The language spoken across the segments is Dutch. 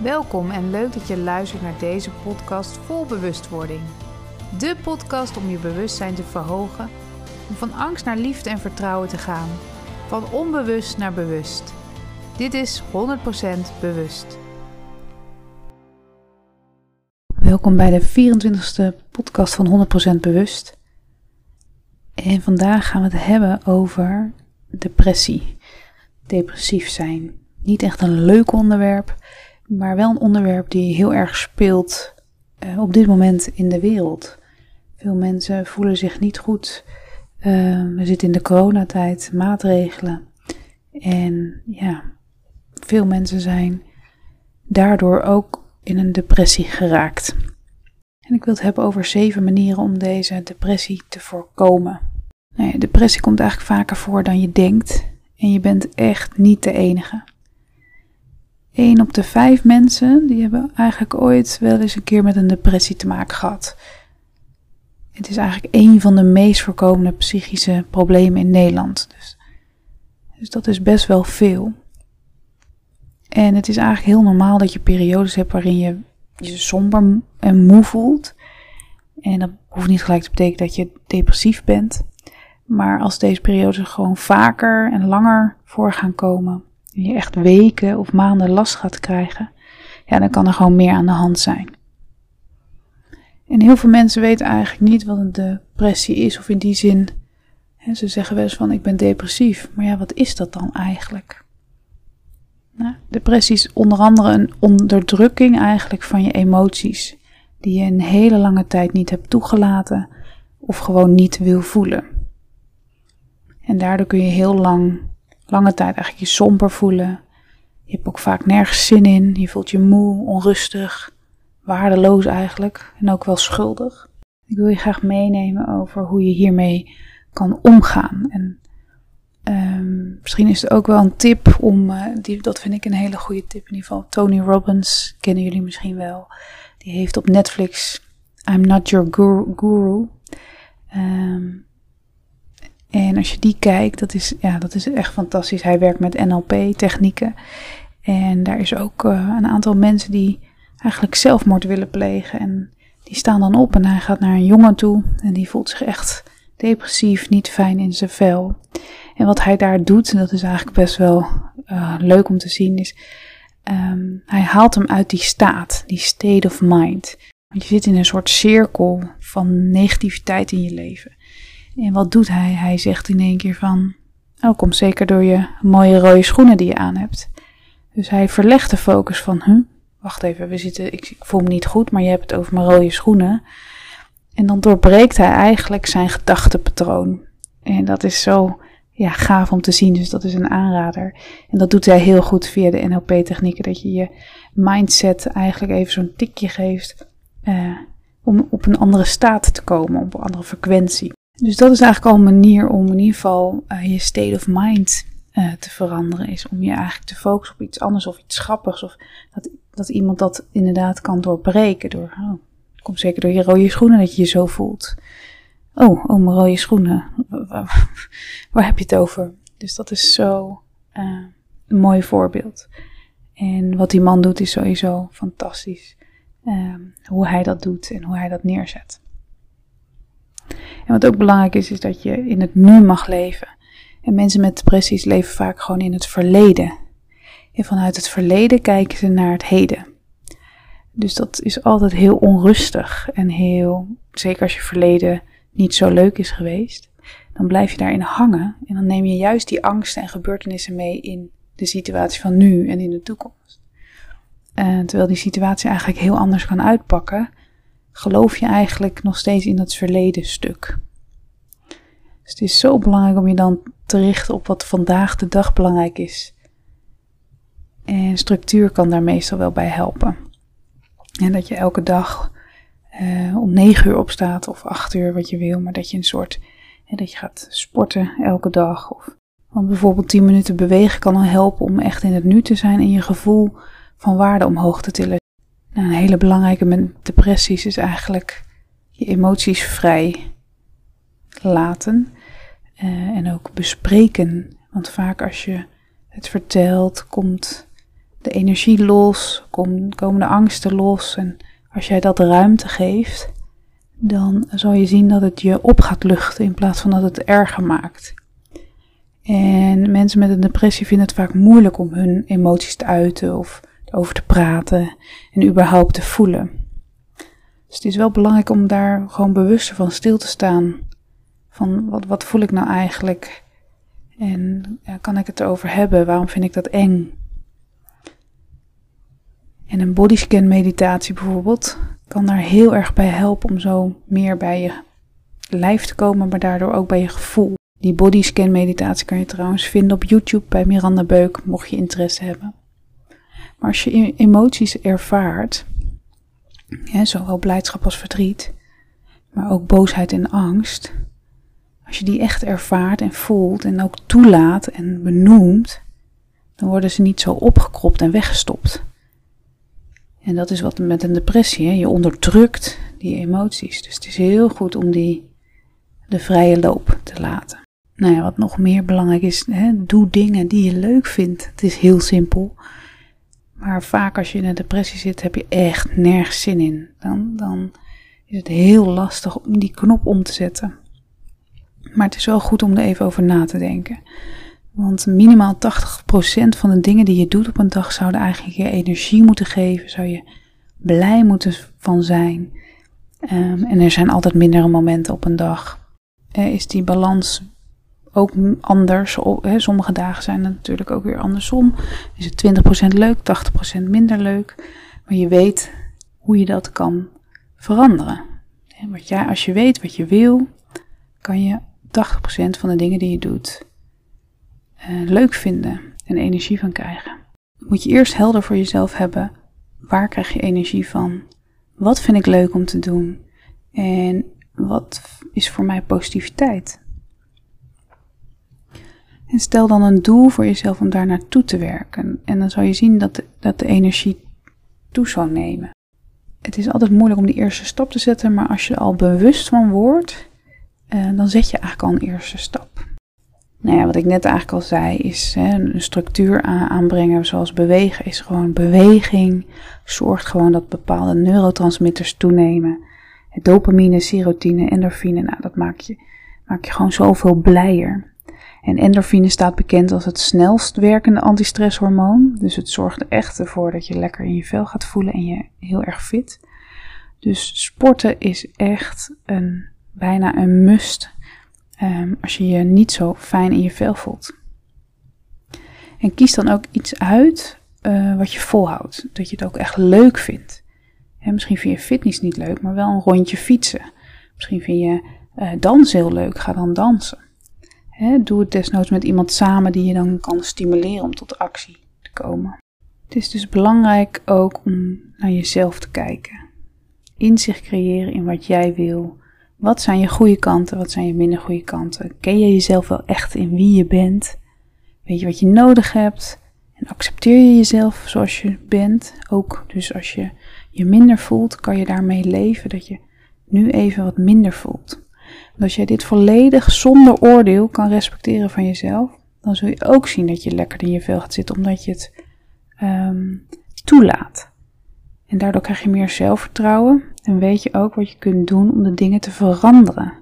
Welkom en leuk dat je luistert naar deze podcast vol bewustwording. De podcast om je bewustzijn te verhogen, om van angst naar liefde en vertrouwen te gaan, van onbewust naar bewust. Dit is 100% bewust. Welkom bij de 24e podcast van 100% bewust. En vandaag gaan we het hebben over depressie, depressief zijn. Niet echt een leuk onderwerp, maar wel een onderwerp die heel erg speelt uh, op dit moment in de wereld. Veel mensen voelen zich niet goed. Uh, we zitten in de coronatijd, maatregelen. En ja, veel mensen zijn daardoor ook in een depressie geraakt. En ik wil het hebben over zeven manieren om deze depressie te voorkomen. Nou depressie komt eigenlijk vaker voor dan je denkt. En je bent echt niet de enige. 1 op de 5 mensen die hebben eigenlijk ooit wel eens een keer met een depressie te maken gehad. Het is eigenlijk een van de meest voorkomende psychische problemen in Nederland. Dus, dus dat is best wel veel. En het is eigenlijk heel normaal dat je periodes hebt waarin je je somber en moe voelt. En dat hoeft niet gelijk te betekenen dat je depressief bent. Maar als deze periodes gewoon vaker en langer voor gaan komen, je echt weken of maanden last gaat krijgen, ja, dan kan er gewoon meer aan de hand zijn. En heel veel mensen weten eigenlijk niet wat een depressie is, of in die zin, hè, ze zeggen wel eens van ik ben depressief, maar ja, wat is dat dan eigenlijk? Nou, depressie is onder andere een onderdrukking eigenlijk van je emoties, die je een hele lange tijd niet hebt toegelaten of gewoon niet wil voelen. En daardoor kun je heel lang lange tijd eigenlijk je somber voelen. Je hebt ook vaak nergens zin in. Je voelt je moe, onrustig, waardeloos eigenlijk en ook wel schuldig. Ik wil je graag meenemen over hoe je hiermee kan omgaan. En um, misschien is het ook wel een tip om, uh, die, dat vind ik een hele goede tip in ieder geval. Tony Robbins, kennen jullie misschien wel. Die heeft op Netflix I'm Not Your Guru. Um, en als je die kijkt, dat is, ja, dat is echt fantastisch. Hij werkt met NLP-technieken. En daar is ook uh, een aantal mensen die eigenlijk zelfmoord willen plegen. En die staan dan op en hij gaat naar een jongen toe. En die voelt zich echt depressief, niet fijn in zijn vel. En wat hij daar doet, en dat is eigenlijk best wel uh, leuk om te zien, is um, hij haalt hem uit die staat, die state of mind. Want je zit in een soort cirkel van negativiteit in je leven. En wat doet hij? Hij zegt in één keer van, oh, komt zeker door je mooie rode schoenen die je aan hebt. Dus hij verlegt de focus van, huh, wacht even, we zitten, ik, ik voel me niet goed, maar je hebt het over mijn rode schoenen. En dan doorbreekt hij eigenlijk zijn gedachtepatroon. En dat is zo ja, gaaf om te zien, dus dat is een aanrader. En dat doet hij heel goed via de NLP-technieken, dat je je mindset eigenlijk even zo'n tikje geeft uh, om op een andere staat te komen, op een andere frequentie. Dus dat is eigenlijk al een manier om in ieder geval uh, je state of mind uh, te veranderen. Is om je eigenlijk te focussen op iets anders of iets grappigs. Of dat, dat iemand dat inderdaad kan doorbreken. Door, oh, het komt zeker door je rode schoenen dat je je zo voelt. Oh, oh mijn rode schoenen. Waar, heb je het over? Dus dat is zo uh, een mooi voorbeeld. En wat die man doet is sowieso fantastisch. hoe hij dat doet en hoe hij dat neerzet. En wat ook belangrijk is, is dat je in het nu mag leven. En mensen met depressies leven vaak gewoon in het verleden. En vanuit het verleden kijken ze naar het heden. Dus dat is altijd heel onrustig en heel, zeker als je verleden niet zo leuk is geweest, dan blijf je daarin hangen en dan neem je juist die angsten en gebeurtenissen mee in de situatie van nu en in de toekomst. En terwijl die situatie eigenlijk heel anders kan uitpakken, geloof je eigenlijk nog steeds in dat verleden stuk. Dus het is zo belangrijk om je dan te richten op wat vandaag de dag belangrijk is. En structuur kan daar meestal wel bij helpen. En dat je elke dag uh, om 9 uur opstaat of 8 uur wat je wil, maar dat je een soort, dat je gaat sporten elke dag. Of, want bijvoorbeeld 10 minuten bewegen kan dan helpen om echt in het nu te zijn en je gevoel van waarde omhoog te tillen. Nou, een hele belangrijke met depressies is eigenlijk je emoties vrij laten uh, en ook bespreken. Want vaak als je het vertelt, komt de energie los, komen de angsten los. En als jij dat ruimte geeft, dan zal je zien dat het je op gaat luchten in plaats van dat het erger maakt. En mensen met een depressie vinden het vaak moeilijk om hun emoties te uiten of over te praten en überhaupt te voelen. Dus het is wel belangrijk om daar gewoon bewuster van stil te staan. Van wat, wat voel ik nou eigenlijk? En ja, kan ik het erover hebben? Waarom vind ik dat eng? En een bodyscan meditatie bijvoorbeeld kan daar heel erg bij helpen om zo meer bij je lijf te komen, maar daardoor ook bij je gevoel. Die bodyscan meditatie kan je trouwens vinden op YouTube bij Miranda Beuk, mocht je interesse hebben. Maar als je emoties ervaart, zowel blijdschap als verdriet, maar ook boosheid en angst, als je die echt ervaart en voelt en ook toelaat en benoemt, dan worden ze niet zo opgekropt en weggestopt. En dat is wat met een depressie, hè? je onderdrukt die emoties. Dus het is heel goed om die de vrije loop te laten. Nou ja, wat nog meer belangrijk is, hè, doe dingen die je leuk vindt. Het is heel simpel. Maar vaak als je in een depressie zit, heb je echt nergens zin in. Dan, dan is het heel lastig om die knop om te zetten. Maar het is wel goed om er even over na te denken. Want minimaal 80% van de dingen die je doet op een dag zouden eigenlijk je energie moeten geven. Zou je blij moeten van zijn. Um, en er zijn altijd mindere momenten op een dag. is die balans ook anders. sommige dagen zijn het natuurlijk ook weer andersom. Is het 20% leuk, 80% minder leuk. Maar je weet hoe je dat kan veranderen. wat jij, als je weet wat je wil, kan je 80% van de dingen die je doet uh, leuk vinden en energie van krijgen. Moet je eerst helder voor jezelf hebben. Waar krijg je energie van? Wat vind ik leuk om te doen? En wat is voor mij positiviteit? En stel dan een doel voor jezelf om daar naartoe te werken. En dan zal je zien dat de, dat de energie toe zal nemen. Het is altijd moeilijk om die eerste stap te zetten, maar als je er al bewust van wordt, eh, dan zet je eigenlijk al een eerste stap. Nou ja, wat ik net eigenlijk al zei, is hè, een structuur aanbrengen zoals bewegen, is gewoon beweging. Zorgt gewoon dat bepaalde neurotransmitters toenemen. Dopamine, serotine, endorfine, nou dat maakt je, maakt je gewoon zoveel blijer. En endorfine staat bekend als het snelst werkende antistresshormoon. Dus het zorgt er echt ervoor dat je lekker in je vel gaat voelen en je heel erg fit. Dus sporten is echt een, bijna een must um, als je je niet zo fijn in je vel voelt. En kies dan ook iets uit uh, wat je volhoudt. Dat je het ook echt leuk vindt. Misschien vind je fitness niet leuk, maar wel een rondje fietsen. Misschien vind je uh, dansen heel leuk, ga dan dansen doe het desnoods met iemand samen die je dan kan stimuleren om tot actie te komen. Het is dus belangrijk ook om naar jezelf te kijken. Inzicht creëren in wat jij wil. Wat zijn je goede kanten, wat zijn je minder goede kanten? Ken je jezelf wel echt in wie je bent? Weet je wat je nodig hebt? En accepteer je jezelf zoals je bent? Ook dus als je je minder voelt, kan je daarmee leven dat je nu even wat minder voelt als jij dit volledig zonder oordeel kan respecteren van jezelf, dan zul je ook zien dat je lekker in je vel gaat zitten, omdat je het um, toelaat. En daardoor krijg je meer zelfvertrouwen en weet je ook wat je kunt doen om de dingen te veranderen,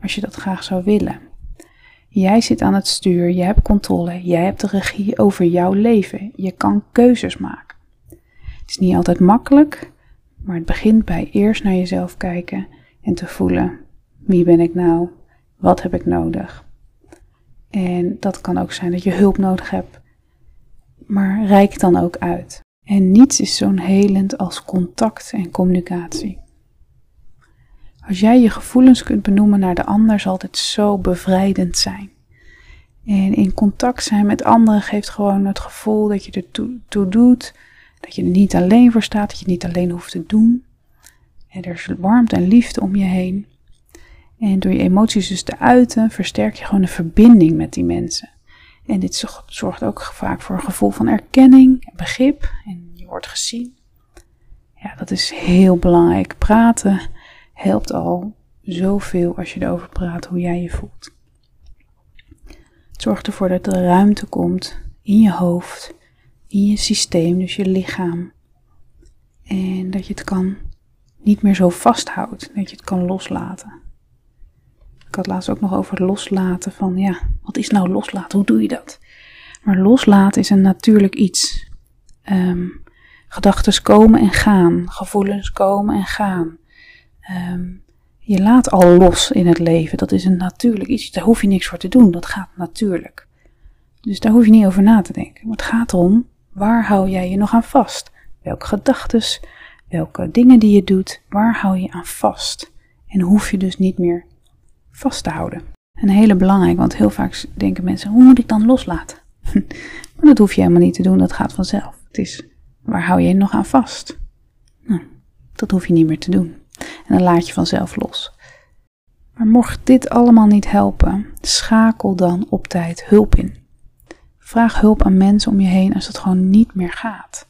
als je dat graag zou willen. Jij zit aan het stuur, jij hebt controle, jij hebt de regie over jouw leven. Je kan keuzes maken. Het is niet altijd makkelijk, maar het begint bij eerst naar jezelf kijken en te voelen wie ben ik nou? Wat heb ik nodig? En dat kan ook zijn dat je hulp nodig hebt. Maar reik dan ook uit. En niets is zo'n helend als contact en communicatie. Als jij je gevoelens kunt benoemen naar de ander, zal dit zo bevrijdend zijn. En in contact zijn met anderen geeft gewoon het gevoel dat je er toe, doet, dat je er niet alleen voor staat, dat je het niet alleen hoeft te doen. En er is warmte en liefde om je heen. En door je emoties dus te uiten, versterk je gewoon een verbinding met die mensen. En dit zorgt ook vaak voor een gevoel van erkenning en begrip. En je wordt gezien. Ja, dat is heel belangrijk. Praten helpt al zoveel als je erover praat hoe jij je voelt. Het zorgt ervoor dat er ruimte komt in je hoofd, in je systeem, dus je lichaam. En dat je het kan niet meer zo vasthoudt, dat je het kan loslaten. Ik had laatst ook nog over loslaten van, ja, wat is nou loslaten? Hoe doe je dat? Maar loslaten is een natuurlijk iets. Um, Gedachten komen en gaan, gevoelens komen en gaan. Ehm, je laat al los in het leven. Dat is een natuurlijk iets. Daar hoef je niks voor te doen. Dat gaat natuurlijk. Dus daar hoef je niet over na te denken. Maar het gaat erom, waar hou jij je nog aan vast? Welke gedachten, welke dingen die je doet, waar hou je aan vast? En hoef je dus niet meer vast te houden. Een hele belangrijk, want heel vaak denken mensen, hoe moet ik dan loslaten? maar dat hoef je helemaal niet te doen, dat gaat vanzelf. Het is Waar hou je je nog aan vast? Nou, dat hoef je niet meer te doen. En dan laat je vanzelf los. Maar mocht dit allemaal niet helpen, schakel dan op tijd hulp in. Vraag hulp aan mensen om je heen als het gewoon niet meer gaat.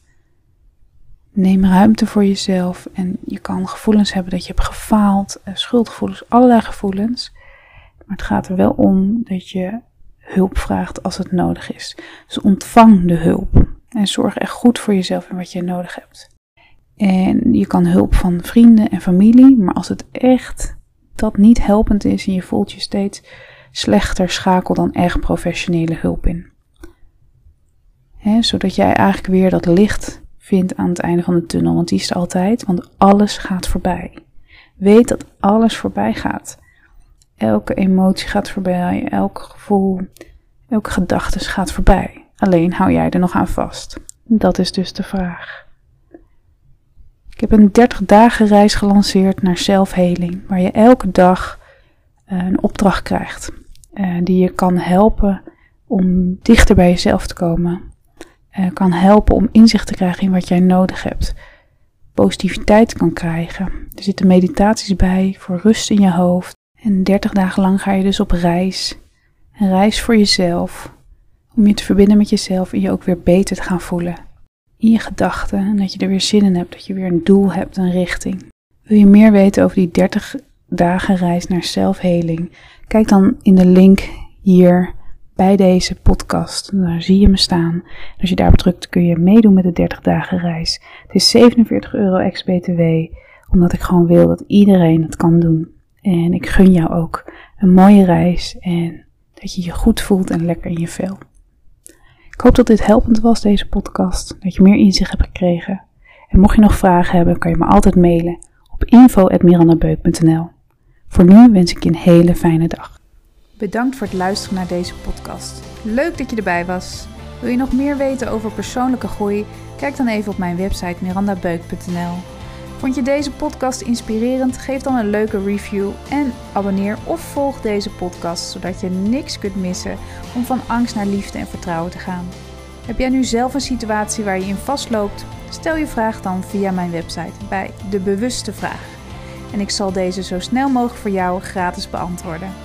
Neem ruimte voor jezelf en je kan gevoelens hebben dat je hebt gefaald, eh, schuldgevoelens, allerlei gevoelens. Maar het gaat er wel om dat je hulp vraagt als het nodig is. Dus ontvang de hulp. En zorg echt goed voor jezelf en wat je nodig hebt. En je kan hulp van vrienden en familie, maar als het echt dat niet helpend is en je voelt je steeds slechter, schakel dan echt professionele hulp in. zodat jij eigenlijk weer dat licht vindt aan het einde van de tunnel, want die is er altijd, want alles gaat voorbij. Weet dat alles voorbij gaat. Elke emotie gaat voorbij, elk gevoel, elke gedachte gaat voorbij. Alleen hou jij er nog aan vast? Dat is dus de vraag. Ik heb een 30 dagen reis gelanceerd naar zelfheling, waar je elke dag eh, een opdracht krijgt uh, die je kan helpen om dichter bij jezelf te komen. Uh, kan helpen om inzicht te krijgen in wat jij nodig hebt. Positiviteit kan krijgen. Er zitten meditaties bij voor rust in je hoofd. En 30 dagen lang ga je dus op reis. Een reis voor jezelf, om je te verbinden met jezelf en je ook weer beter te gaan voelen. In je gedachten en dat je er weer zin in hebt, dat je weer een doel hebt, een richting. Wil je meer weten over die 30 dagen reis naar zelfheling? Kijk dan in de link hier bij deze podcast. Daar zie je me staan. als je daarop drukt kun je meedoen met de 30 dagen reis. Het is 47 euro ex-BTW, omdat ik gewoon wil dat iedereen het kan doen. En ik gun jou ook een mooie reis en dat je je goed voelt en lekker in je vel. Ik hoop dat dit helpend was, deze podcast, dat je meer inzicht hebt gekregen. En mocht je nog vragen hebben, kan je me altijd mailen op info.mirandabeuk.nl. Voor nu wens ik je een hele fijne dag. Bedankt voor het luisteren naar deze podcast. Leuk dat je erbij was. Wil je nog meer weten over persoonlijke groei? Kijk dan even op mijn website mirandabeuk.nl. Vond je deze podcast inspirerend? Geef dan een leuke review en abonneer of volg deze podcast zodat je niks kunt missen om van angst naar liefde en vertrouwen te gaan. Heb jij nu zelf een situatie waar je in vastloopt? Stel je vraag dan via mijn website bij De Bewuste Vraag. En ik zal deze zo snel mogelijk voor jou gratis beantwoorden.